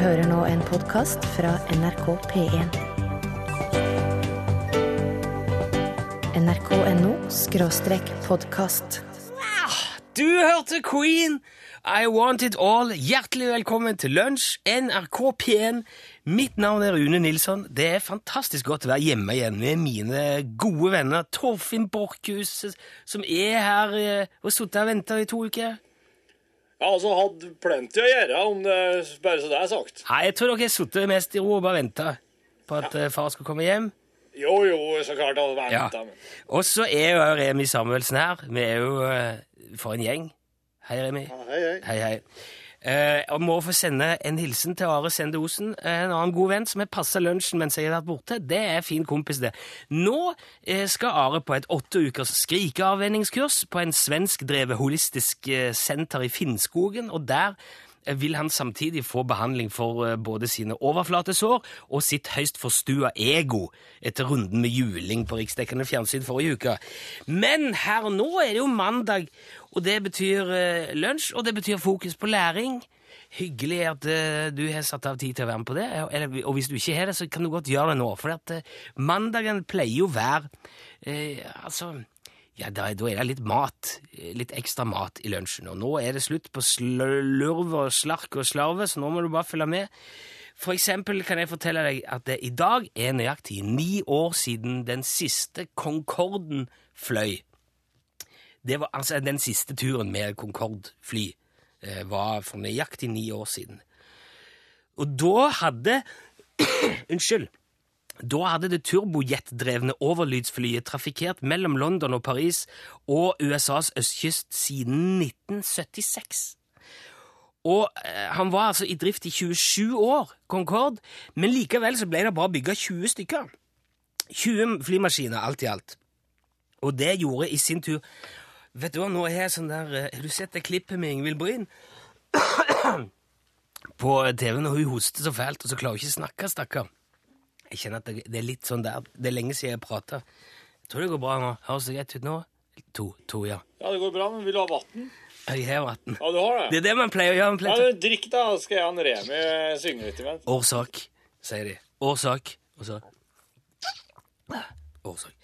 hører nå en podkast fra NRK P1. nrk.no skråstrek podkast. Du hørte Queen! I want it all. Hjertelig velkommen til lunsj, NRK P1. Mitt navn er Rune Nilsson. Det er fantastisk godt å være hjemme igjen med mine gode venner Torfinn Borchhus, som er her og og sittet og venta i to uker. Ja, altså, hadde plenty å gjøre, om det bare så det er sagt. Nei, Jeg tror dere har sittet mest i ro og bare venta på at ja. far skal komme hjem. Jo, jo, så klart hadde venta, ja. men. Og så er jo Remi Samuelsen her. Vi er jo uh, for en gjeng. Hei, Remi. Ja, Hei, hei. Hei, hei. Eh, og må få sende en hilsen til Are Sende Osen, en annen god venn som har passa lunsjen mens jeg har vært borte. Det er fin kompis, det. Nå eh, skal Are på et åtte ukers skrikeavvenningskurs på en svenskdrevet holistisk eh, senter i Finnskogen, og der eh, vil han samtidig få behandling for eh, både sine overflatesår og sitt høyst forstua ego etter runden med juling på riksdekkende fjernsyn forrige uke. Men her og nå er det jo mandag, og det betyr eh, lunsj, og det betyr fokus på læring. Hyggelig at uh, du har satt av tid til å være med på det, eller, og hvis du ikke har det, så kan du godt gjøre det nå, for at uh, mandagen pleier jo å være uh, altså, ja, da, da er det litt mat, litt ekstra mat i lunsjen, og nå er det slutt på slurv og slark og slarve, så nå må du bare følge med. For eksempel kan jeg fortelle deg at det i dag er nøyaktig ni år siden den siste Concorden fløy. Det var altså den siste turen med Concorde-fly eh, var for nøyaktig ni år siden. Og da hadde Unnskyld. Da hadde det turbojetdrevne overlydsflyet trafikkert mellom London og Paris og USAs østkyst siden 1976. Og eh, han var altså i drift i 27 år, Concorde, men likevel så ble det bare bygga 20 stykker. 20 flymaskiner alt i alt. Og det gjorde i sin tur Vet du hva, nå er jeg sånn der eh, Har du sett det klippet med Ingvild Bryn? På TV når hun hoster så fælt, og så klarer hun ikke å snakke, stakkar. Jeg kjenner at det, det er litt sånn der Det er lenge siden jeg prata. Jeg tror det går bra nå. Høres det greit ut nå? To, to, ja. Ja, det går bra, men vil du ha vann? Jeg har vann. Ja, du har det? Det er det man pleier å gjøre. Man pleier Ja, men Drikk, da, skal jeg og Remi synge litt imens. Årsak, sier de. Årsak. Og så Årsak.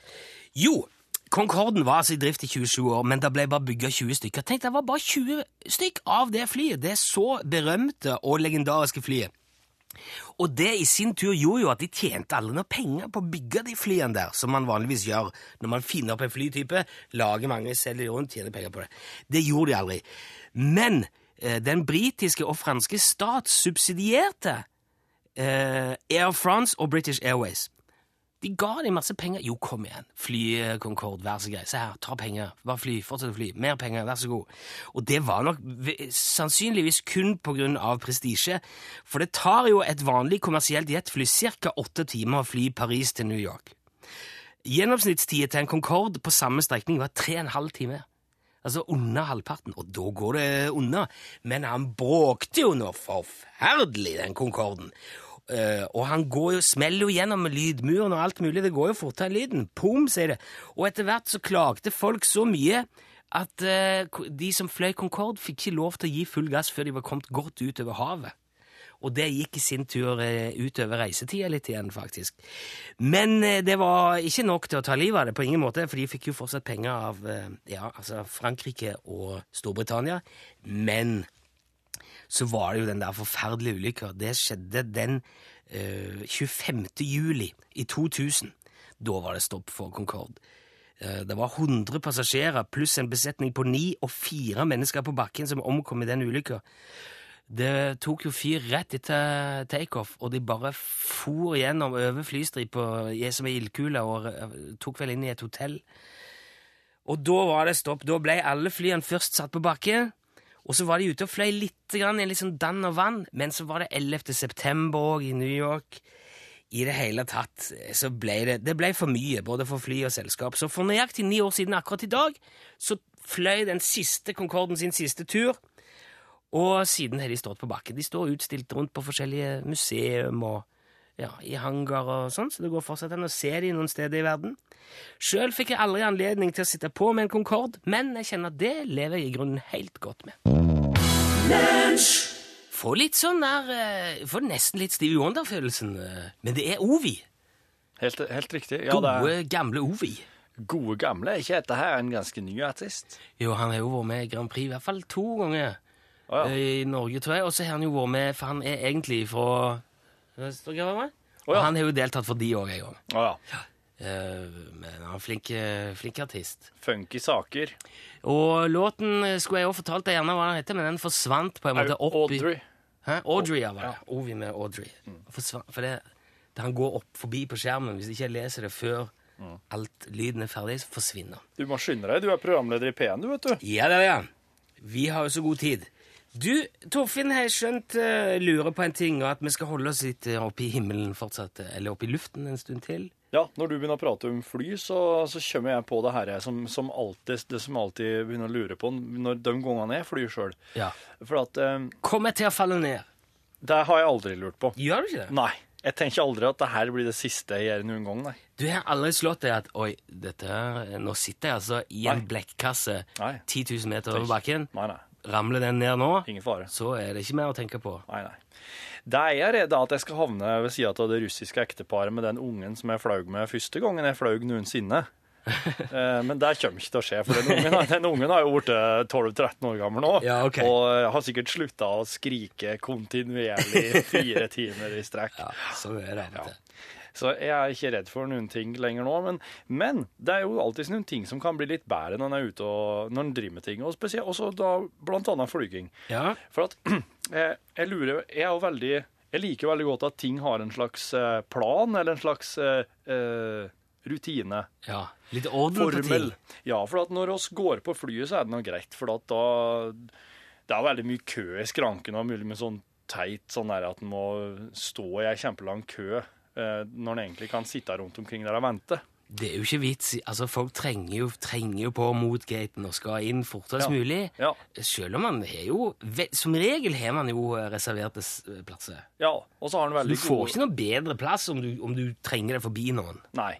Jo, Concorden var altså i drift i 27 år, men det ble bare bygga 20 stykker. Tenk, det var bare 20 stykk av det flyet. Det så berømte og legendariske flyet. Og det i sin tur gjorde jo at de tjente aldri noe penger på å bygge de flyene der, som man vanligvis gjør når man finner opp en flytype, lager mange, selger rundt, tjener penger på det. Det gjorde de aldri. Men eh, den britiske og franske stat subsidierte eh, Air France og British Airways. De ga dem masse penger. Jo, kom igjen, fly eh, Concorde, vær så grei. Se her, ta penger. Bare fly, fortsett å fly. Mer penger, vær så god. Og det var nok sannsynligvis kun på grunn av prestisje, for det tar jo et vanlig kommersielt jetfly ca. åtte timer å fly Paris til New York. Gjennomsnittstida til en Concorde på samme strekning var tre og en halv time. Altså under halvparten, og da går det unna. Men han bråkte jo noe forferdelig, den Concorden. Eh, og han går jo, smeller jo gjennom lydmuren og alt mulig. Det går jo fortere enn lyden. Pum, sier det. Og etter hvert så klagde folk så mye at uh, de som fløy Concorde, fikk ikke lov til å gi full gass før de var kommet godt utover havet. Og det gikk i sin tur uh, utover reisetida litt igjen, faktisk. Men eh, det var ikke nok til å ta livet av det, på ingen måte, for de fikk jo fortsatt penger av eh, ja, altså Frankrike og Storbritannia. Men så var det jo den der forferdelige ulykka. Det skjedde den uh, 25. juli i 2000. Da var det stopp for Concorde. Eh, Det var 100 passasjerer pluss en besetning på ni og fire mennesker på bakken som omkom i den ulykka. Det tok jo fyr rett etter takeoff, og de bare for gjennom over flystripa som ei ildkule og eh, tok vel inn i et hotell. Og da var det stopp. Da ble alle flyene først satt på bakken, og så var de ute og fløy litt grann i litt sånn dann og vann, men så var det 11. september òg i New York. I det hele tatt så ble det, det ble for mye, både for fly og selskap. Så for nøyaktig ni år siden akkurat i dag, så fløy den siste Concorden sin siste tur, og siden har de stått på bakken. De står utstilt rundt på forskjellige museum og ja, i hangar og sånn, så det går fortsatt an å se de noen steder i verden. Sjøl fikk jeg aldri anledning til å sitte på med en Concorde, men jeg kjenner at det lever jeg i grunnen helt godt med. Får litt sånn der eh, Får nesten litt Stevie Wonder-følelsen. eh, Men det er Ovi. Helt, helt riktig. Ja, det Gode, er gamle Ovi. gode gamle. Er ikke dette her en ganske ny artist? Jo, han har jo vært med i Grand Prix i hvert fall to ganger Oh, ja. eh, i Norge, tror jeg. Og så har han jo vært med, for han er egentlig fra Ja. Og han har jo deltatt for de òg en gang. Å ja. Eh, Men han er en flink, eh, flink artist. Funky saker. Og låten eh, skulle jeg òg fortalt deg gjerne hva den heter, men den forsvant på en måte opp i Audrey. Hæ? Audrey, ja. var det. Ovi med Audrey. Forsvant, for det, det han går opp forbi på skjermen. Hvis ikke jeg leser det før alt lyden er ferdig, så forsvinner han. Du må skynde deg. Du er programleder i P1, du, vet du. Ja, det er det. Vi har jo så god tid. Du, Torfinn, har jeg skjønt uh, lurer på en ting, og at vi skal holde oss litt eh, oppe i himmelen fortsatt, eh, eller oppe i luften en stund til. Ja, når du begynner å prate om fly, så, så kommer jeg på det her som, som alltid, det som alltid begynner å lure på når de gangene jeg flyr sjøl. Ja. For at eh, Kommer jeg til å falle ned? det har jeg aldri lurt på. Gjør du ikke det? Nei. Jeg tenker aldri at det her blir det siste jeg gjør noen gang, nei. Du har aldri slått deg at Oi, dette, her- nå sitter jeg altså i en blekkasse Nei. 10 000 meter over bakken. Nei, nei. Ramler den ned nå, Ingen fare. så er det ikke mer å tenke på. Nei, nei. Det er jeg redd at jeg skal havne ved sida av det russiske ekteparet med den ungen som jeg fløy med første gangen jeg fløy noensinne. Eh, Men det kommer ikke til å skje, for den ungen, den ungen har jo blitt 12-13 år gammel nå. Ja, ok. Og har sikkert slutta å skrike kontinuerlig fire timer i strekk. Ja, så er det av og til. Så jeg er ikke redd for noen ting lenger nå. Men, men det er jo alltid noen ting som kan bli litt bedre når en er ute og når en driver med ting. Og spesielt også da blant annet flyging. Ja, For at jeg, jeg lurer Jeg er jo veldig Jeg liker veldig godt at ting har en slags eh, plan, eller en slags eh, eh, rutine. ja. Litt orden Formel. Ja, for at når oss går på flyet, så er det noe greit. For at da Det er veldig mye kø i skranken, og mulig med sånn teit sånn der at en må stå i ei kjempelang kø eh, når en egentlig kan sitte rundt omkring der og vente. Det er jo ikke vits Altså, folk trenger jo, trenger jo på mot gaten og skal inn fortest Ja. mulig. Ja. Selv om man har jo Som regel har man jo eh, reserverte plasser. Ja, og så har han Du får gode ikke noe bedre plass om du, om du trenger det forbi noen. Nei.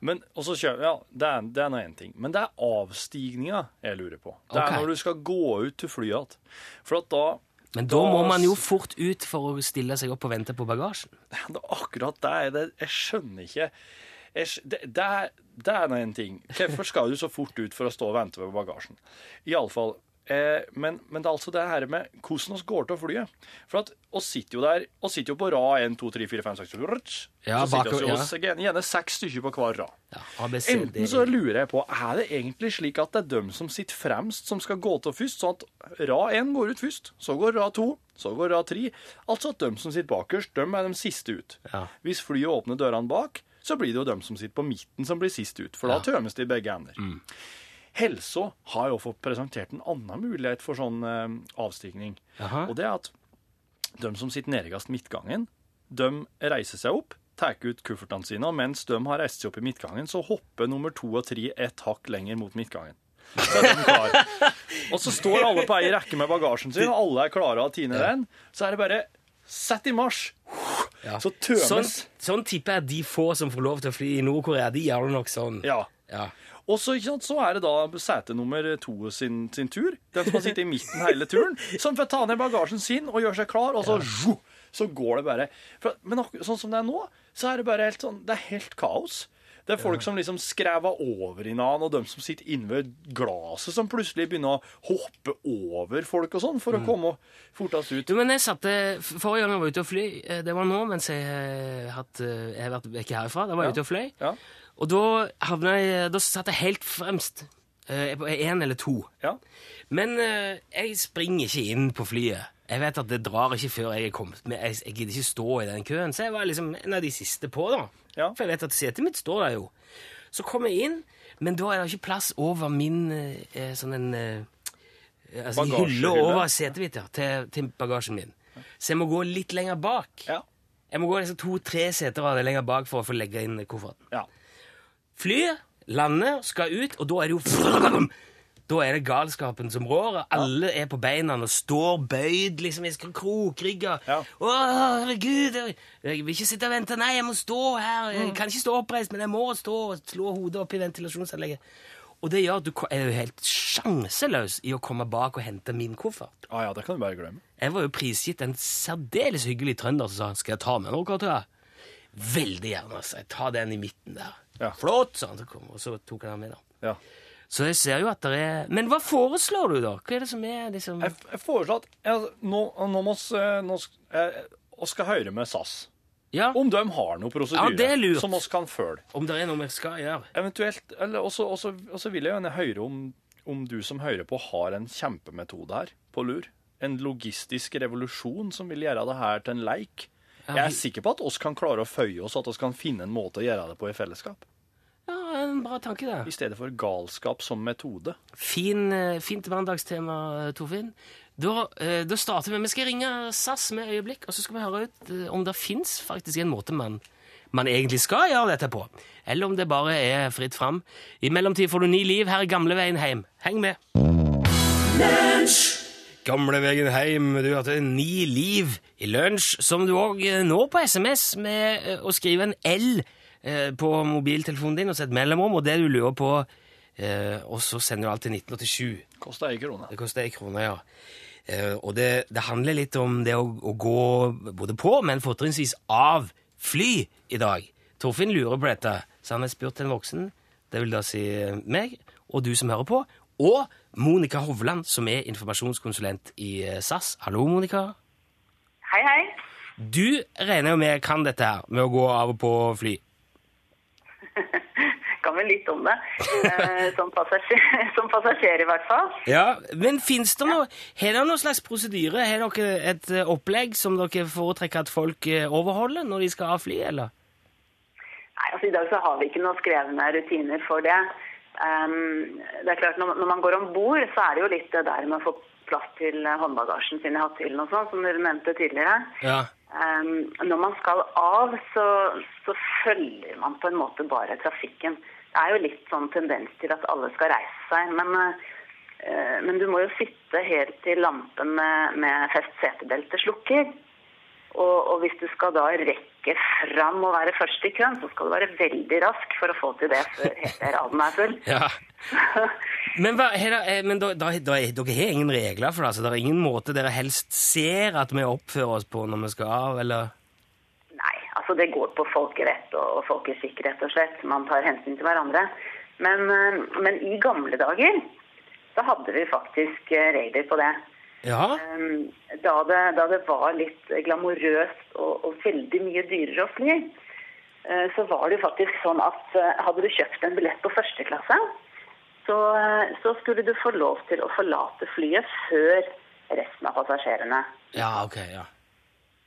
Men og så kjører... Ja, det er, det er én ting. Men det er avstigninga jeg lurer på. Det er er når du skal gå ut til flyet igjen. For at da Men da må man jo fort ut for å stille seg opp og vente på bagasjen. Det er akkurat det det Jeg skjønner ikke jeg, det, det er, det er en ting. Hvorfor skal du så fort ut for å stå og vente på bagasjen? Iallfall. Eh, men, men det er altså det her med hvordan vi går til flyet. For at oss sitter jo der og sitter jo på rad 1, 2, 3, 4, 5, 6 rrrt. Ja, Så sitter vi ja. gjerne, gjerne seks stykker på hver rad. Ja, ABC, Enten så lurer jeg på, er det egentlig slik at det er dem som sitter fremst, som skal gå til først, sånn at rad 1 går ut først, så går rad 2, så går rad 3. Altså at dem som sitter bakerst, dem er de siste ut. Ja. Hvis flyet åpner dørene bak, så blir det jo dem som sitter på midten som blir sist ut, for da tømmes de begge ender. Helsa har jo fått presentert en annen mulighet for sånn eh, avstigning, Aha. og det er at de som sitter nederst midtgangen, de reiser seg opp, tar ut kuffertene sine, og mens de har reist seg opp i midtgangen, så hopper nummer to og tre et hakk lenger mot midtgangen. Så. Og så står alle på ei rekke med bagasjen sin, og alle er klare å tine den. Så er det bare sett i marsj. Så tømmes Sånn, sånn tipper jeg de få som får lov til å fly i Nord-Korea, de gjør det nok sånn. Ja. Ja. Og så, sant, så er det da sete nummer to sin, sin tur. Den som har sittet i midten hele turen. Som får ta ned bagasjen sin og gjøre seg klar, og så, ja. så går det bare. For, men sånn som det er nå, så er det bare helt sånn Det er helt kaos. Det er folk som liksom skrever over i hverandre, og de som sitter inne ved glasset, som plutselig begynner å hoppe over folk og sånn, for å komme fortest ut. Du, men jeg satte, Forrige gang jeg var ute og fløy, eh, det var nå mens jeg, eh, hatt, eh, jeg har vært vekk herfra. Da var jeg Ja. ute og fløy. Ja. Og da, havna jeg, da satt jeg helt fremst. eh, én eller to. Ja. Men eh, jeg springer ikke inn på flyet. Jeg vet at det drar ikke før jeg er kommet med. Jeg, jeg gidder ikke stå i den køen, så jeg var liksom en av de siste på, da. Ja. For jeg vet at setet mitt står der jo. Så kom jeg inn, men da er det ikke plass over min eh, sånn en eh, Altså hylle over setet mitt ja, til, til bagasjen min. Så jeg må gå litt lenger bak. Ja. Jeg må gå liksom to-tre seter av det lenger bak for å få legge inn kofferten. ja. Flyet lander, skal ut, og da er det jo Da er det galskapen som rår. Alle er på beina og står bøyd, liksom. i skal krokrygge. Ja. Å, herregud! Jeg, jeg vil ikke sitte og vente. Nei, jeg må stå her. Jeg kan ikke stå oppreist, men jeg må stå og slå hodet opp i ventilasjonsanlegget. Og det gjør at du er jo helt sjanseløs i å komme bak og hente min koffert. Ah, ja, det kan du bare glemme. Jeg var jo prisgitt en særdeles hyggelig trønder som sa 'Skal jeg ta med noe til deg?' Veldig gjerne. altså. Jeg tar den i midten der. Ja. Flott, sa han. Så kom, og så tok han med. da. Ja. Så jeg ser jo at det er Men hva foreslår du, da? Hva er det som er liksom Jeg, jeg foreslår at jeg, nå, nå må nå sk- eh, skal høre med SAS. Ja, Om de har noe prosedyre Ja, som oss kan følge. om det er noe vi skal gjøre? Eventuelt, eller også vil jeg gjerne høre om, om du som hører på har en kjempemetode her på lur. En logistisk revolusjon som vil gjøre det her til en leik. Ja, Jeg er sikker på at oss kan klare å føye oss, at oss kan finne en måte å gjøre det på i fellesskap. Ja, en bra tanke, det. I stedet for galskap som metode. Fin, eh, fint mandagstema, Torfinn. Da, eh, da starter vi. Vi skal ringe SAS med øyeblikk, og så skal vi høre ut eh, om det fins faktisk en måte man, man egentlig skal gjøre dette på. Eller om det bare er fritt fram. I mellomtid får du ny liv her i gamleveien hjem. Heng med. Gamleveien heim. du har hatt ni liv i lunsj, som du òg når på SMS med eh, å skrive en L eh, på mobiltelefonen din og sette mellomrom, og det du lurer på, eh, og så sender du alt til 1987. Koster ei krone. Det koster ei krone, ja. Eh, og det, det handler litt om det å, å gå både på, men fortrinnsvis av fly i dag. Torfinn lurer på dette, så han har spurt en voksen, det vil da si eh, meg, og du som hører på, og Monica Hovland, som er informasjonskonsulent i eh, SAS. Hallo, Monica. Hei, hei. Du regner jo med kan dette her, med å gå av og på fly. Kan vel litt om det. Eh, som, passasjer, som passasjer, i hvert fall. Ja, Men fins det noe Har dere noen slags prosedyre? Har dere et eh, opplegg som dere foretrekker at folk overholder når de skal av fly, eller? Nei, altså I dag så har vi ikke noen skrevne rutiner for det. Um, det er klart, Når, man går om bord, så er det jo litt det der med å få plass til eh, håndbagasjen sin i hatthyllen og sånn, som dere nevnte tidligere. Ja. Um, når man skal av, så, så følger man på en måte bare trafikken. Det er jo litt sånn tendens til at alle skal reise seg, men, eh, men du må jo sitte helt til lampen med, med fest setebelte slukker. Og, og hvis du skal da rekke fram og være først i køen, så skal du være veldig rask for å få til det før hele raden er full. Ja. Men, hva, her, eh, men da, da, da, dere har ingen regler for det? Altså, det er ingen måte dere helst ser at vi oppfører oss på når vi skal av, eller? Nei, altså det går på folkerett og, og folkeskikk, rett og slett. Man tar hensyn til hverandre. Men, eh, men i gamle dager så hadde vi faktisk eh, regler på det. Ja. Da det, da det var litt glamorøst og, og veldig mye dyrere å fly, eh, så var det jo faktisk sånn at eh, hadde du kjøpt en billett på første klasse, så, eh, så skulle du få lov til å forlate flyet før resten av passasjerene. Ja, ok, ja.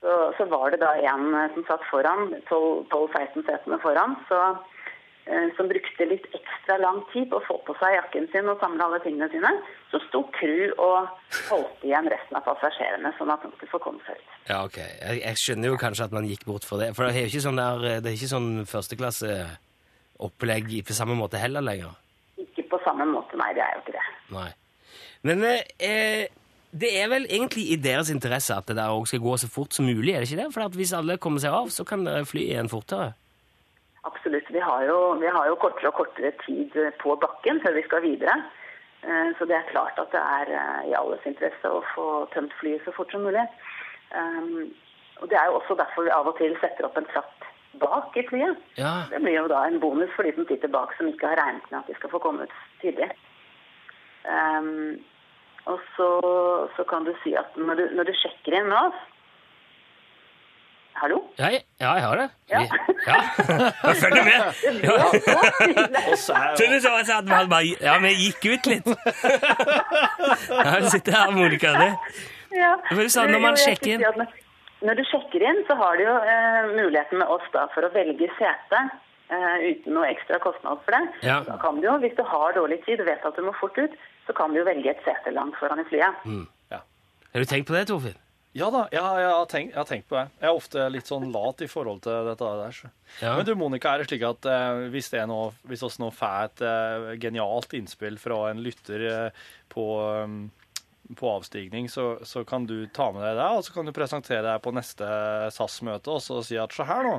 Så, så var det da en som satt foran, 12-16 setene foran, så, som brukte litt ekstra lang tid på å få på seg jakken sin og samle alle tingene sine. Så sto crew og holdt igjen resten av passasjerene, sånn at de skulle få komme seg ut. Ja, ok. Jeg, jeg skjønner jo kanskje at man gikk bort for det. For det er jo ikke sånn, der, det er ikke sånn førsteklasseopplegg på samme måte heller lenger. Ikke på samme måte, nei, det er jo ikke det. Nei. Men eh, det er vel egentlig i deres interesse at det der også skal gå så fort som mulig, er det ikke det? For at hvis alle kommer seg av, så kan dere fly igjen fortere. Absolutt. Vi har, jo, vi har jo kortere og kortere tid på bakken før vi skal videre. Eh, Så det er klart at det er eh, i alles interesse å få tømt flyet så fort som mulig. Um, Og Det er jo også derfor vi av og til setter opp en trapp bak i flyet. Ja. Det blir jo da en bonus for de som sitter bak som ikke har regnet med at de skal få komme ut tidlig. Um, og så, så kan du si at når du, når du sjekker inn med oss Hallo? Ja, jeg, ja, jeg har det. Ja. Vi- ja. Følger med. Ja. Og så Så du jeg sa at bare, ja, vi gikk ut litt. Ja, du sitter her, Monica. Det. Ja. Det var jo sånn, når man sjekker inn- når- du sjekker inn, så har du jo eh, muligheten med oss da for å velge sete Uh, uten noe ekstra kostnad for det. Ja. Da kan du jo, Hvis du har dårlig tid og vet at du må fort ut, så kan du jo velge et sete langt foran i flyet. Har du tenkt på det, Torfinn? Ja da, ja, jeg, har tenkt, jeg har tenkt på det. Jeg er ofte litt sånn lat i forhold til dette der. Så. Ja. Men du, Monica, er det slik at eh, hvis det er noe, hvis oss nå får et eh, genialt innspill fra en lytter eh, på, um, på avstigning, så, så kan du ta med deg det, og så kan du presentere deg på neste SAS-møte og så si at se her nå.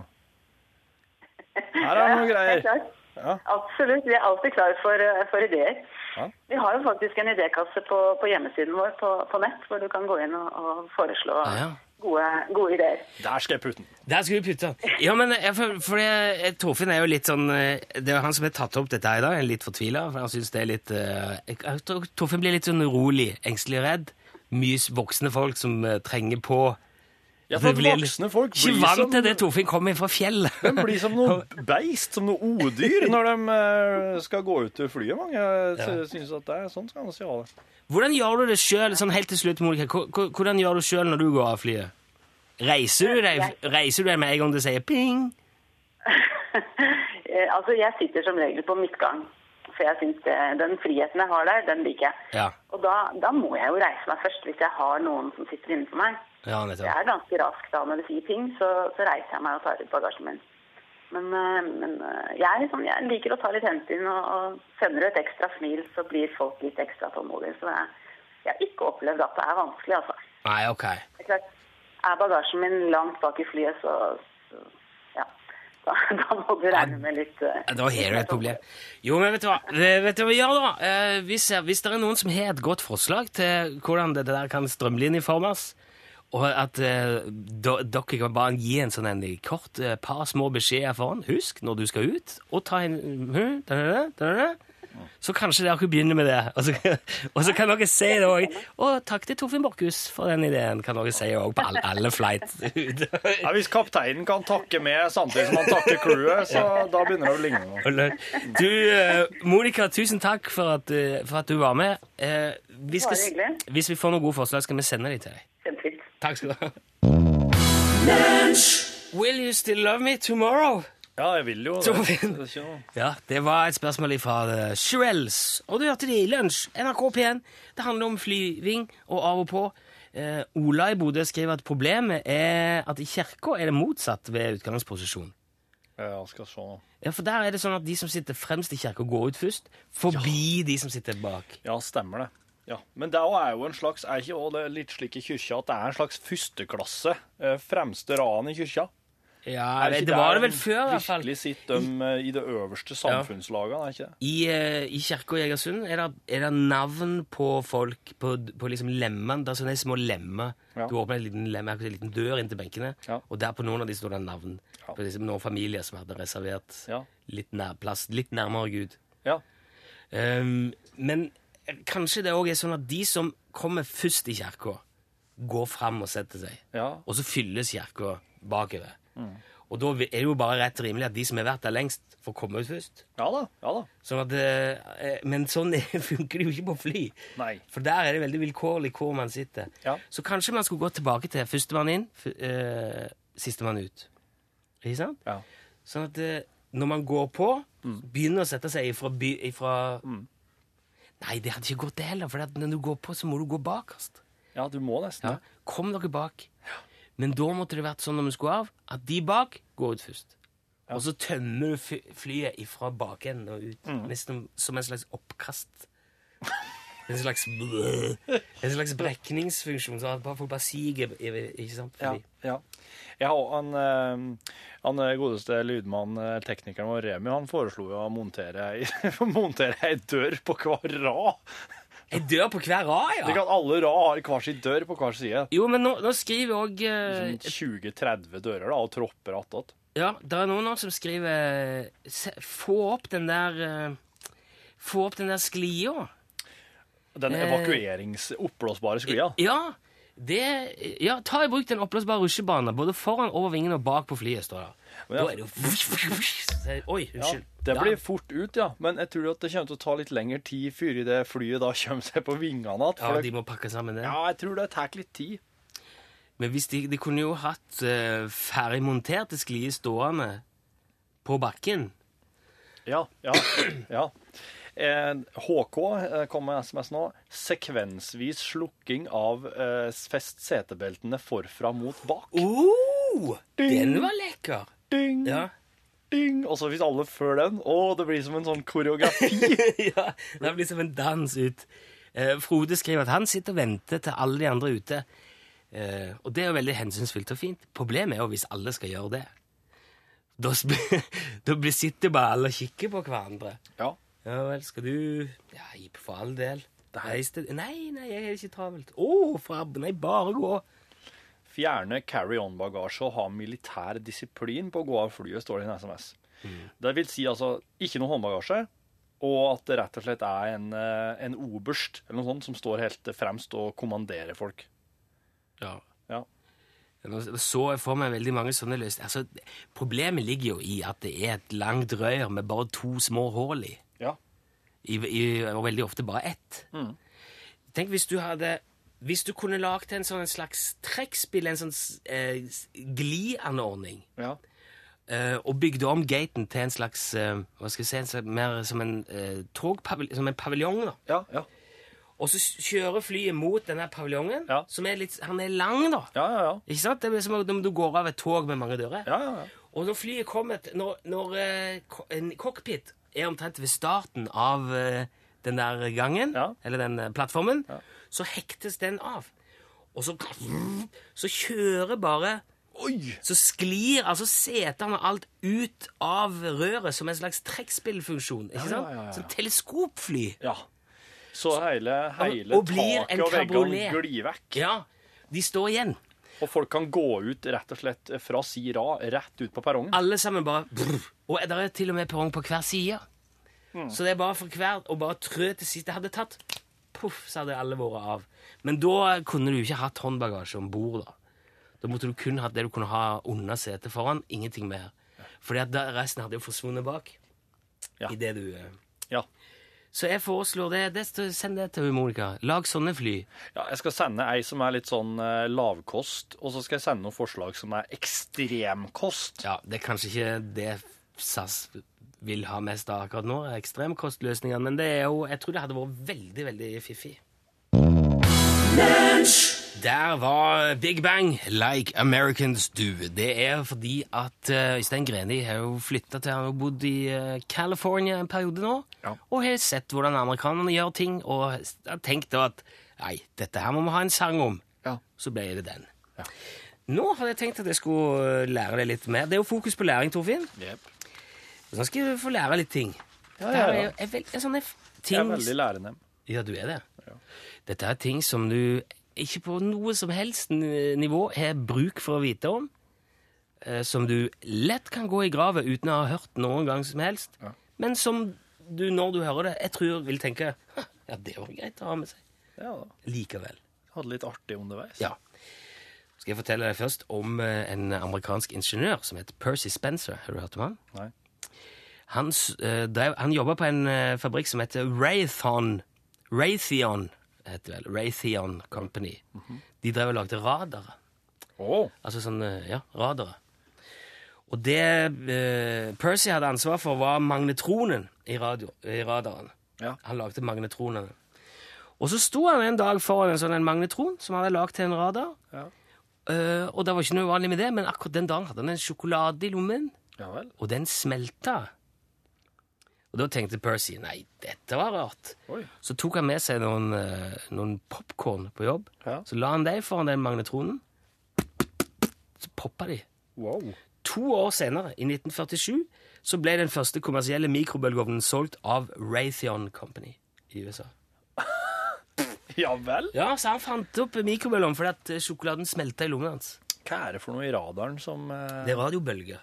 Her er det noen er greier. Ja. Absolutt. Vi er alltid klar for, eh, for ideer. Ja. Vi har jo faktisk en idékasse på, på hjemmesiden vår på, på nett, hvor du kan gå inn og, og foreslå Ah, ja. gode, gode ideer. Der skal jeg putte den. Der skal vi putte den. Ja, men jeg, for, for jeg, jeg- Torfinn er jo litt sånn eh, Det er han som har tatt opp dette her i dag. er Litt fortvila. For han syns det er litt eh, Torfinn blir litt sånn urolig, engstelig og redd. Mye voksne folk som eh, trenger på. Ja, for Det blir- voksne folk Ikke blir vant som, til det Torfinn kommer fra fjellet. de blir som noe beist, som noe odyr, når de eh, skal gå ut til flyet. Mange ja. synes at det er sånn skal man si ha det. Hvordan gjør du det sjøl, sånn helt til slutt, Monica? Hvor- hvor- Hvordan gjør du sjøl når du går av flyet? Reiser du deg, reiser du deg med en gang det sier ping? Eh, altså, jeg sitter som regel på midtgang. For jeg synes det, den friheten jeg har der, den liker jeg. Ja. Og da, da må jeg jo reise meg først, hvis jeg har noen som sitter innenfor meg. Ja, Jeg nettopp. er ganske rask da når du sier ting, så, så reiser jeg meg og tar ut bagasjen min. Men, eh, men eh, jeg, sånn, jeg liker å ta litt hensyn, og, og sender du et ekstra smil, så blir folk litt ekstra tålmodige. Så jeg, jeg har ikke opplevd at det er vanskelig, altså. Nei, ok. Det er klart, er bagasjen min langt bak i flyet, så, så ja. Da, da må du regne med litt Ja, Da har du et problem. Jo, men vet du hva Vet du hva vi gjør, da? Eh, Hvis, hvis det er noen som har et godt forslag til hvordan dette der kan strømlinjeformes, og at eh, do, dere kan bare gi en sånn en kort eh, par små beskjeder foran Husk når du skal ut, og ta en hm, da, da, da, da, da. Så kanskje dere kan begynne med det. Og så, og så kan dere si det òg. Og takk til Torfinn Borchhus for den ideen, kan dere si òg på alle, alle flight. Ja, hvis kapteinen kan takke med samtidig som han takker crewet, så da begynner det å ligne noe. Du, eh, Monica, tusen takk for at, eh, for at du var med. Eh, vi skal, hvis vi får noen gode forslag, skal vi sende dem til deg. Takk skal du ha. Will you still love me tomorrow? Ja, jeg vil jo det. Ja, det var et spørsmål fra uh, Shirelles. Og du hørte det i lunsj. NRK P1. Det handler om flyving og av og på. Eh, Ola i Bodø skriver at problemet er at i kirka er det motsatt ved utgangsposisjon. Ja, skal se. Ja, For der er det sånn at de som sitter fremst i kirka, går ut først, forbi de som sitter bak. Ja, stemmer det. Ja, Men det er jo en slags, er ikke også det litt slik i kyrkja at det er en slags førsteklasse, eh, fremste raden i kyrkja? Ja, det, det var det vel før, i hvert fall. Virkelig sitter de eh, i det øverste samfunnslaget, er ikke det? I, eh, i kirka i Egersund er det, er det navn på folk, på, på liksom lemmene. Det er sånne små lemmer. Ja. Du åpner en liten, lemme, en liten dør inn til benkene, Ja. og der på noen av de står det navn. Ja. På liksom noen familier som hadde reservert litt nær, plass litt nærmere Gud. Ja. Um, men kanskje det òg er sånn at de som kommer først i kirka, går fram og setter seg. Ja. Og så fylles kirka bakover. Mm. Og da er det jo bare rett og rimelig at de som har vært der lengst, får komme ut først. Ja da. Ja da. Sånn at, eh, men sånn funker det jo ikke på fly. Nei. For der er det veldig vilkårlig hvor man sitter. Ja. Så kanskje man skulle gå tilbake til førstemann inn, eh, sistemann ut. Ikke sant? Ja. Sånn at eh, når man går på, begynner å sette seg ifra, by, ifra Nei, det hadde ikke gått det heller, for når du går på, så må du gå bakerst. ja, du må nesten Ja. Kom dere bak. Men da måtte det vært sånn når vi skulle av, at de bak går ut først. Og så tømmer du flyet ifra bakenden og ut, nesten som en slags oppkast. En slags En slags brekningsfunksjon, så at folk bare siger ikke sant? Ja, ja. ja. og han, eh, han eh, godeste lydmannen, eh, teknikeren vår Remi, han foreslo jo å montere montere ei dør på hver rad. Ei dør på hver rad, ja. Det kan alle rad har hver sin dør på hver side. Jo, men nå, nå skriver òg uh, 20-30 dører da, og tropper attåt. Ja, det er noen som skriver Få opp den der Få opp den der sklia. Den evakueringsoppblåsbare evakuerings-oppblåsbare sklia. Ja, det, ja, ta i bruk den oppblåsbare rusjebanen både foran, over vingen og bak på flyet. står det. Ja. Da er det jo Oi, Ja, unnskyld. det blir fort ut, ja. Men jeg tror at det kommer til å ta litt lengre tid før det flyet da kommer seg på vingene igjen. Ja, de må pakke sammen det. Ja, jeg tror det tar litt tid. Men hvis de, de kunne jo hatt uh, ferdigmonterte sklier stående på bakken. Ja, ja, ja. Eh, HK eh, kom med SMS nå. Sekvensvis slukking av eh, fest setebeltene forfra mot bak. Oh, den var lekker! Ding, Ja. ding. Og så hvis alle før den, å, det blir som en sånn koreografi. ja, det blir som en dans ut. Eh, Frode skriver at han sitter og venter til alle de andre er ute. Eh, og det er jo veldig hensynsfullt og fint. Problemet er jo hvis alle skal gjøre det. Da, da sitter bare alle og kikker på hverandre. Ja. Ja vel, skal du Ja, for all del. Reis til Nei, nei, jeg er ikke travelt. Å, for Nei, bare gå. Fjerne carry-on-bagasje og ha militær disiplin på å gå av flyet, står det i en SMS. Det vil si altså ikke noe håndbagasje, og at det rett og slett er en, eh, en oberst eller noe sånt som står helt fremst og kommanderer folk. Ja. Ja. Så jeg for meg veldig mange sånne løsninger. Altså, problemet ligger jo i at det er et langt rør med bare to små hull i. I, i, og veldig ofte bare ett. Tenk hvis du hadde Hvis du kunne lagd en sånn en slags trekkspill, en sånn eh, glianordning, Ja. eh, og bygde om gaten til en slags eh, Hva skal jeg si en slags, Mer som en eh, togpaviljong, som en paviljong, da. Ja, ja. Og så kjører flyet mot denne paviljongen, Ja. som er litt Han er lang, da. Ja, ja, ja. Ikke sant? Det er som om du går av et tog med mange dører. ja, ja, ja. Og når flyet kommer Når, når eh, en cockpit er omtrent ved starten av eh, den der gangen, Ja. eller den plattformen, plattformen, så hektes den av. Og så, så kjører bare Oi! Så sklir altså setene og alt ut av røret som en slags trekkspillfunksjon. Ikke sant? ja, ja, ja. Som teleskopfly. Ja. Så hele, hele og taket og veggene glir vekk. Ja, de står igjen. Og folk kan gå ut rett og slett fra si rad rett ut på perrongen. Alle sammen bare brr. Og det er til og med perrong på hver side. Så det er bare for hver å bare trø til sist. Det hadde tatt Poff, så hadde alle vært av. Men da kunne du ikke hatt håndbagasje om bord. Da Da måtte du kun hatt det du kunne ha under setet foran. Ingenting mer. Fordi at resten hadde jo forsvunnet bak. Ja. I det du eh. Ja. Så jeg foreslår det. det send det til Monica. Lag sånne fly. ja. Jeg skal sende ei som er litt sånn eh, lavkost, og så skal jeg sende noen forslag som er ekstremkost. Ja, Det er kanskje ikke det SAS vil ha mest av akkurat nå, ekstremkostløsningene, men det er jo, jeg tror det hadde vært veldig, veldig fiffig. Der var Big Bang, Like Americans Do. Det er fordi at uh, Øystein Greni har jo flytta til Han har bodd i eh, California en periode nå, Ja. og har sett hvordan amerikanerne gjør ting, og har tenkt da at nei, dette her må vi ha en sang om. Ja. Så ble det den. Nå hadde jeg tenkt at jeg skulle eh, lære deg litt mer. Det er jo fokus på læring, Torfinn. Yep. Så skal du få lære litt ting. Ja, ja, ja, er, ja. er, er sånne ting. Jeg er veldig lærende. Ja, du er det. Dette er ting som du ikke på noe som helst nivå har bruk for å vite om. eh, Som du lett kan gå i graven uten å ha hørt noen gang som helst. Ja. Men som du, når du hører det, jeg tror vil tenke Ja, det var greit å ha med seg. Ja. Likevel. Hadde litt artig underveis. Ja. Skal jeg fortelle deg først om eh, en amerikansk ingeniør som heter Percy Spencer. Har du hørt om han? Nei. Han, s- eh, han jobba på en fabrikk som heter Raytheon. Raytheon heter vel. Raytheon Company. De drev og lagde radarer. Oh. Altså sånn, eh, ja, radarer. Og det eh, Percy hadde ansvar for, var magnetronen i, radio, i radaren. Ja. Han lagde magnetronene. Og så sto han en dag foran en sånn en magnetron som han hadde lagd til en radar. Ja. Eh, og det var ikke noe uvanlig med det, men akkurat den dagen hadde han en sjokolade i lommen, ja og den smelta. Og da tenkte Percy nei, dette var rart. Oi. Så tok han med seg noen, uh, noen popkorn på jobb. Ja. Så la han dem foran den magnetronen. Så poppa de. Wow. To år senere, i 1947, så ble den første kommersielle mikrobølgeovnen solgt av Raytheon Company i USA. Ja vel? Ja, så han fant opp mikrobølgeovnen fordi at eh, sjokoladen smelta i lommen hans. Hva er det for noe i radaren som uh... Det er radiobølger.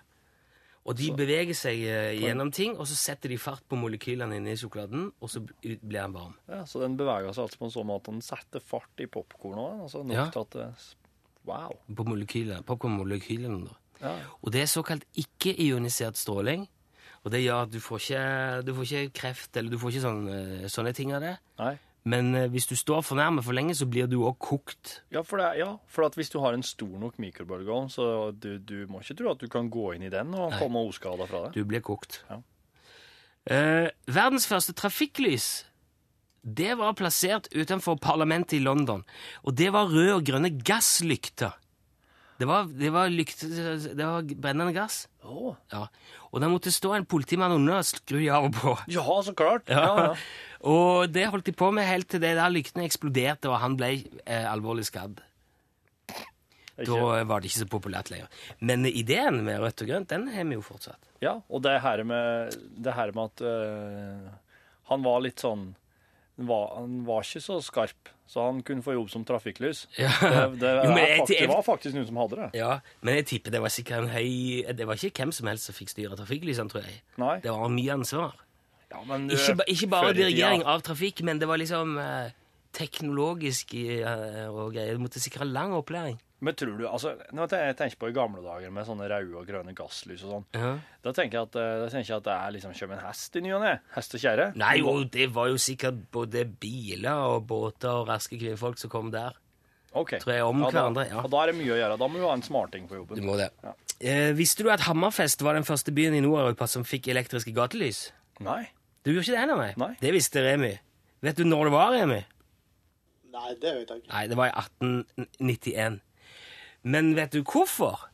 Og de beveger seg eh, gjennom ting, og så setter de fart på molekylene inni sjokoladen, og så blir den varm. ja, Så den beveger seg altså på en sånn måte at den setter fart i popkornet? Altså nok Ja. til at det Wow. På molekylene, popkornmolekylene. da. Ja. Og det er såkalt ikke-ionisert stråling. Og det gjør at du får ikke, du får ikke kreft, eller du får ikke sånne, sånne ting av det. Nei. Men eh, hvis du står for nærme for lenge, så blir du òg kokt. Ja, for, det, ja, for at hvis du har en stor nok mikrobølgeovn, så du, du må ikke tro at du kan gå inn i den og komme oskada fra det. Du blir kokt. Ja. Eh, verdens første trafikklys det var plassert utenfor parlamentet i London. Og det var røde og grønne gasslykter. Det var, det var, lykt, det var brennende gass. Oh. Ja. Og det måtte stå en politimann under og skru av og på. Ja, så klart. Ja, ja. Og det holdt de på med helt til det der lyktene eksploderte, og han ble eh, alvorlig skadd. Da var det ikke så populært lenger. Men ideen med rødt og grønt, den har vi jo fortsatt. Ja, og det her med, det her med at øh, han var litt sånn han var, han var ikke så skarp, så han kunne få jobb som trafikklys. Ja. Det, det, Jo, faktisk, det var faktisk noen som hadde det. Ja, Men jeg tipper det var sikkert en høy Det var ikke hvem som helst som fikk styre trafikklysene, tror jeg. Nei. Det var mye ansvar. Ja, men, Ikke, øh, ikke bare dirigering av trafikk, men det var liksom eh, teknologisk eh, og greier. Du måtte sikre lang opplæring. Men tror du, altså, når jeg tenker på i gamle dager med sånne røde og grønne gasslys og sånn, Ja. da tenker jeg at, øh, da tenker jeg at det er liksom kommer en hest i ny og ne. Hest og kjerre. Nei, jo, det var jo sikkert både biler og båter og raske kvinnfolk som kom der. Ok. tror jeg om ja, hverandre, ja. Og da er det mye å gjøre. Da må du ha en smarting på Du må det. Ja. Eh, visste du at Hammerfest var den første byen i Nord-Europa som fikk elektriske gatelys? Nei. Du gjorde ikke det ennå, nei? Nei. Det visste Remi. Vet du når det var, Remi? Nei, det vet jeg ikke. Nei, det var i 1891. Men vet du hvorfor?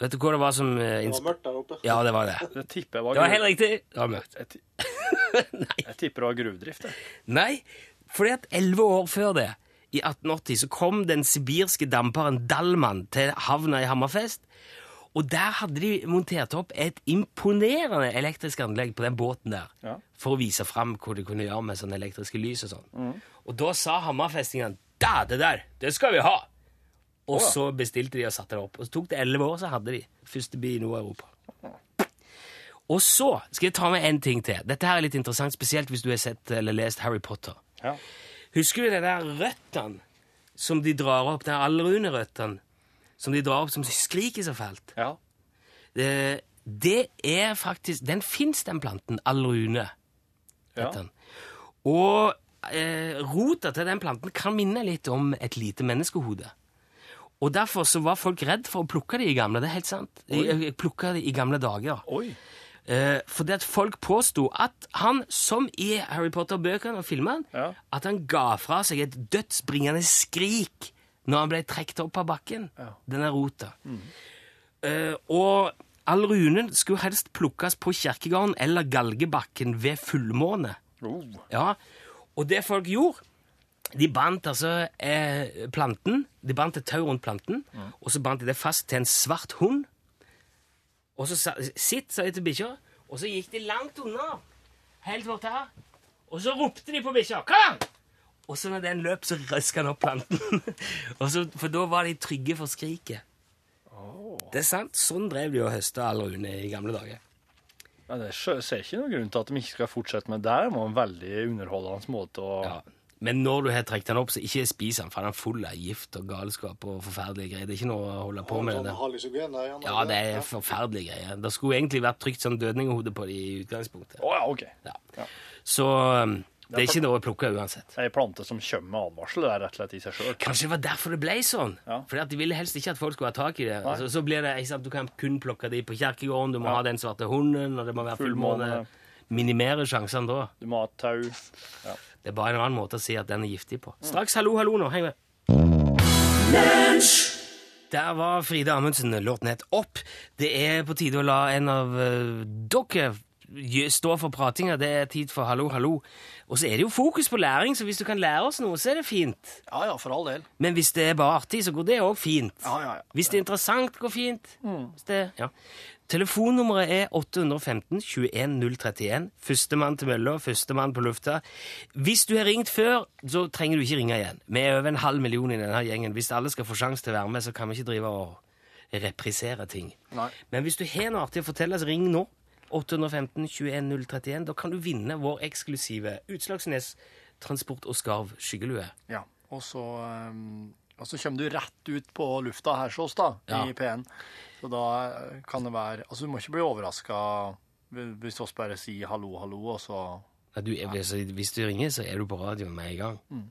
Vet du hva det var som eh, Det var mørkt der oppe. Ja, det var det. Det tipper jeg var, Det var helt riktig. Det var mørkt. Jeg, jeg tipper det var gruvedrift. jeg. Nei, fordi at elleve år før det, i 1880, så kom den sibirske damperen Dalman til havna i Hammerfest. Og der hadde de montert opp et imponerende elektrisk anlegg på den båten der. Ja. For å vise fram hva de kunne gjøre med sånne elektriske lys og sånn. Og da sa hammerfestingene Da, det der! Det skal vi ha! Og så bestilte de og satte det opp. Og så tok det elleve år, så hadde de første by i Nord-Europa. Og så skal jeg ta med en ting til. Dette her er litt interessant, spesielt hvis du har sett eller lest Harry Potter. Ja. Husker du de der røttene som de drar opp, de allrunerøttene som de drar opp, som skriker så fælt? ja. Det, det er faktisk Den fins, den planten. Allrune. ja. Og eh, rota til den planten kan minne litt om et lite menneskehode. Og derfor så var folk redd for å plukke de i gamle. Det er helt sant. De plukka det i gamle dager. Oi. Eh, fordi at folk påsto at han, som i Harry Potter-bøkene og filmene, Ja. at han ga fra seg et dødsbringende skrik når han ble trukket opp av bakken. Ja. Denne rota. Eh, og all runen skulle helst plukkes på kirkegården eller galgebakken ved fullmåne. Oh. Ja, og det folk gjorde De bandt altså eh, planten De bandt et tau rundt planten, og så bandt de det fast til en svart hund. Og så sa, sitt, sa de til bikkja, og så gikk de langt unna. Helt bort her. Og så ropte de på bikkja. Kom! Og så når den løp, så røska han opp planten. og så, for da var de trygge for skriket. Det er sant. Sånn drev de og høsta all rune i gamle dager. Men jeg ser ikke noen grunn til at de ikke skal fortsette med det. Det var en veldig underholdende måte å Ja. Men når du har trukket den opp, så ikke spis den, for den er full av gift og galskap og forferdelige greier. Det er ikke noe å holde på med. Det. ja. Det er forferdelige greier. Det skulle egentlig vært trykt sånn dødninghode på det i utgangspunktet. Å ja, OK. Ja. Ja. Så um, det er ikke noe å plukke uansett. Ei plante som kommer med advarsel det er rett og slett i seg sjøl. Kanskje det var derfor det ble sånn. Ja. Fordi at De ville helst ikke at folk skulle ha tak i det. Altså, så blir det, ikke sant, Du kan kun plukke de på kjerkegården, du må ha den svarte hunden, og det må være fullmåne. Fullmåne. Minimere sjansene da. Du må ha tau. Ja. Det er bare en annen måte å si at den er giftig på. Straks hallo, hallo nå. Heng med. Der var Frida Amundsen, låten het Opp. Det er på tide å la en av eh, dere stå for pratinga. Det er tid for hallo, hallo. Og så er det jo fokus på læring, så hvis du kan lære oss noe, så er det fint. Ja ja, for all del. Men hvis det er bare artig, så går det òg fint. Ja, ja, ja. Hvis det er interessant, går fint. Hvis det, ja. Telefonnummeret er 815 21 031. Førstemann til mølla, førstemann på lufta. Hvis du har ringt før, så trenger du ikke ringe igjen. Vi er over en halv million i denne gjengen. Hvis alle skal få sjanse til å være med, så kan vi ikke drive og reprisere ting. Nei. Men hvis du har noe artig å fortelle, så ring nå. 815 21 031. Da kan du vinne vår eksklusive Utslagsnes Transport og Skarv skyggelue. Ja. Og så, um, og så kommer du rett ut på lufta her hos oss, da, Ja. i P1. Så da kan det være Altså, du må ikke bli overraska hvis oss bare sier hallo, hallo, og så Ja, du, er- hvis, du ringer, så er du på radioen med en gang.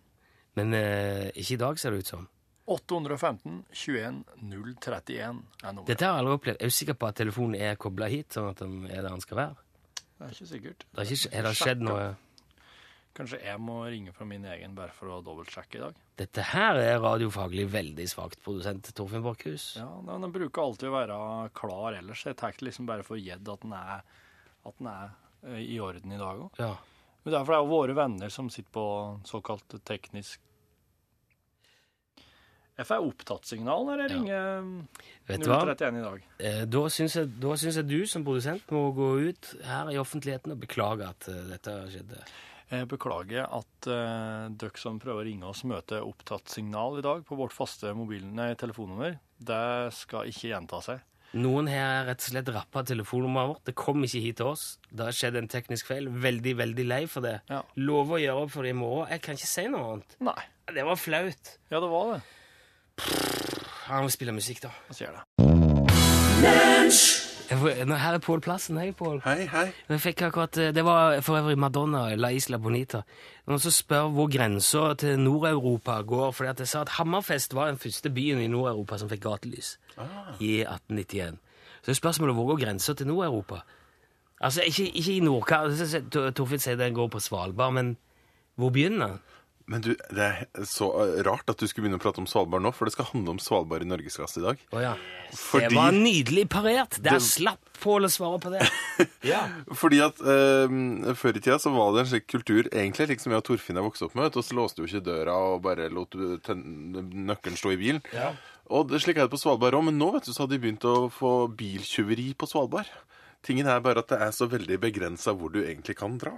Men eh, ikke i dag, ser det ut som. 815 21 031 er nummeret. Dette har jeg aldri opplevd. Er du sikker på at telefonen er kobla hit, sånn at den er der den skal være? Det er ikke sikkert. Det har ikke, er det skjedd noe Kanskje jeg må ringe fra min egen bare for å dobbeltsjekke i dag. Dette her er radiofaglig veldig svakt, produsent Torfinn Borchhus. Ja, men Den bruker alltid å være klar ellers. Jeg tar liksom bare for gjedd at den er, at den er eh, i orden i dag òg. Ja. Men derfor er det jo våre venner som sitter på såkalt teknisk Jeg får opptattsignal når jeg ringer Vet du hva? 031 i dag. Eh, Da syns jeg, da syns jeg du som produsent må gå ut her i offentligheten og beklage at eh, dette skjedde. Jeg beklager at eh, dere som prøver å ringe oss, møter opptatt signal i dag på vårt faste mobil, nei, telefonnummer. Det skal ikke gjenta seg. Noen har rett og slett rappa telefonnummeret vårt. Det kom ikke hit til oss. Det har skjedd en teknisk feil. Veldig, veldig lei for det. Ja. Lover å gjøre opp for det i morgen. Jeg kan ikke si noe annet. Nei. Det var flaut. Ja, det var det. Han må spille musikk, da. Jeg sier det. Jeg nå, her er Pål Plassen. Hei, Pål. Hei, hei. Jeg fikk akkurat, Det var for øvrig Madonna, La Isla Bonita. Noen som spør hvor grensa til Nord-Europa går. fordi at jeg sa at Hammerfest var den første byen i Nord-Europa som fikk gatelys i 1891. Så er spørsmålet hvor går grensa til Nord-Europa? Altså, ikke, ikke i Nordkapp. Torfinn sier den går på Svalbard, men hvor begynner den? Men du, det er så eh, rart at du skulle begynne å prate om Svalbard nå, for det skal handle om Svalbard i norgesklasse i dag. Oh, ja. Fordi- Det var nydelig parert! Der Det- slapp Pål å svare på det. Ja. Fordi at eh, Før i tida så var det en slik kultur, egentlig slik som jeg og Torfinn har vokst opp med. Og så låste du ikke døra og bare lot nøkkelen stå i bilen. Og det, slik er det på Svalbard òg, men nå vet du, så har de begynt å få biltyveri på Svalbard. Tingen er bare at det er så veldig begrensa hvor du egentlig kan dra.